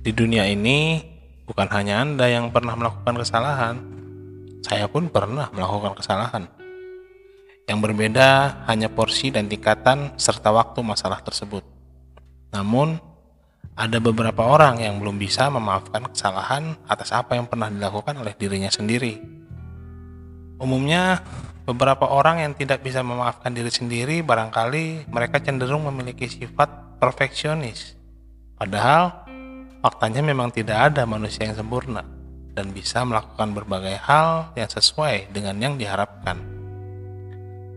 Di dunia ini, bukan hanya Anda yang pernah melakukan kesalahan, saya pun pernah melakukan kesalahan. Yang berbeda hanya porsi dan tingkatan serta waktu masalah tersebut. Namun, ada beberapa orang yang belum bisa memaafkan kesalahan atas apa yang pernah dilakukan oleh dirinya sendiri. Umumnya, beberapa orang yang tidak bisa memaafkan diri sendiri barangkali mereka cenderung memiliki sifat perfeksionis. Padahal, faktanya memang tidak ada manusia yang sempurna dan bisa melakukan berbagai hal yang sesuai dengan yang diharapkan.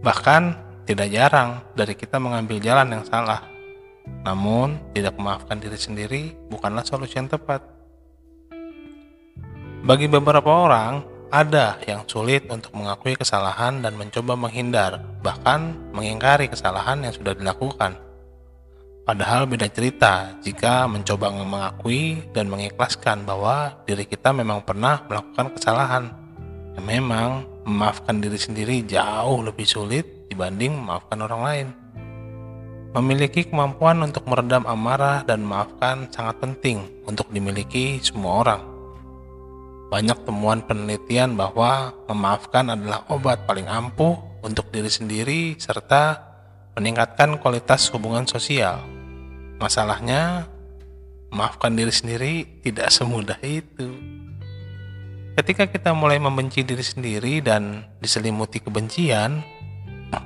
Bahkan, tidak jarang dari kita mengambil jalan yang salah namun, tidak memaafkan diri sendiri bukanlah solusi yang tepat. Bagi beberapa orang, ada yang sulit untuk mengakui kesalahan dan mencoba menghindar, bahkan mengingkari kesalahan yang sudah dilakukan. Padahal beda cerita jika mencoba mengakui dan mengikhlaskan bahwa diri kita memang pernah melakukan kesalahan. Yang memang memaafkan diri sendiri jauh lebih sulit dibanding memaafkan orang lain. Memiliki kemampuan untuk meredam amarah dan memaafkan sangat penting untuk dimiliki semua orang. Banyak temuan penelitian bahwa memaafkan adalah obat paling ampuh untuk diri sendiri serta meningkatkan kualitas hubungan sosial. Masalahnya, memaafkan diri sendiri tidak semudah itu. Ketika kita mulai membenci diri sendiri dan diselimuti kebencian,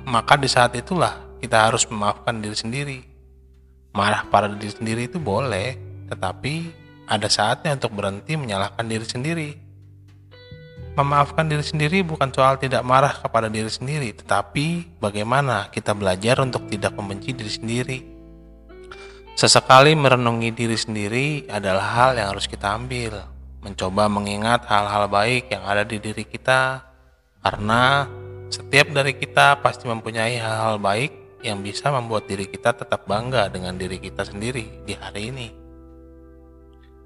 maka di saat itulah kita harus memaafkan diri sendiri. Marah pada diri sendiri itu boleh, tetapi ada saatnya untuk berhenti menyalahkan diri sendiri. Memaafkan diri sendiri bukan soal tidak marah kepada diri sendiri, tetapi bagaimana kita belajar untuk tidak membenci diri sendiri. Sesekali merenungi diri sendiri adalah hal yang harus kita ambil, mencoba mengingat hal-hal baik yang ada di diri kita, karena setiap dari kita pasti mempunyai hal-hal baik yang bisa membuat diri kita tetap bangga dengan diri kita sendiri di hari ini.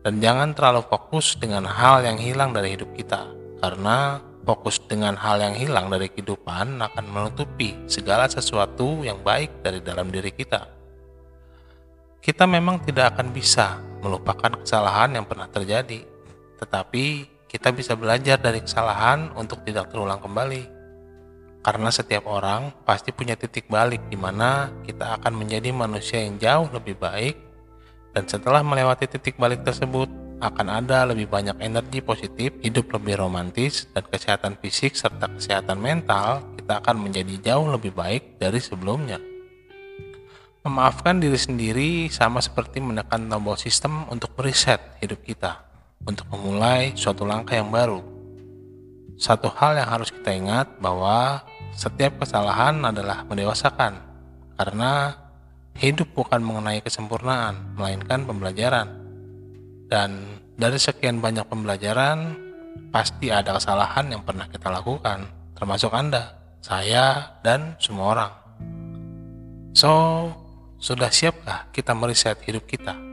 Dan jangan terlalu fokus dengan hal yang hilang dari hidup kita, karena fokus dengan hal yang hilang dari kehidupan akan menutupi segala sesuatu yang baik dari dalam diri kita. Kita memang tidak akan bisa melupakan kesalahan yang pernah terjadi, tetapi kita bisa belajar dari kesalahan untuk tidak terulang kembali. Karena setiap orang pasti punya titik balik di mana kita akan menjadi manusia yang jauh lebih baik dan setelah melewati titik balik tersebut akan ada lebih banyak energi positif, hidup lebih romantis, dan kesehatan fisik serta kesehatan mental kita akan menjadi jauh lebih baik dari sebelumnya. Memaafkan diri sendiri sama seperti menekan tombol sistem untuk reset hidup kita, untuk memulai suatu langkah yang baru. Satu hal yang harus kita ingat bahwa setiap kesalahan adalah mendewasakan, karena hidup bukan mengenai kesempurnaan, melainkan pembelajaran. Dan dari sekian banyak pembelajaran, pasti ada kesalahan yang pernah kita lakukan, termasuk Anda, saya, dan semua orang. So, sudah siapkah kita mereset hidup kita?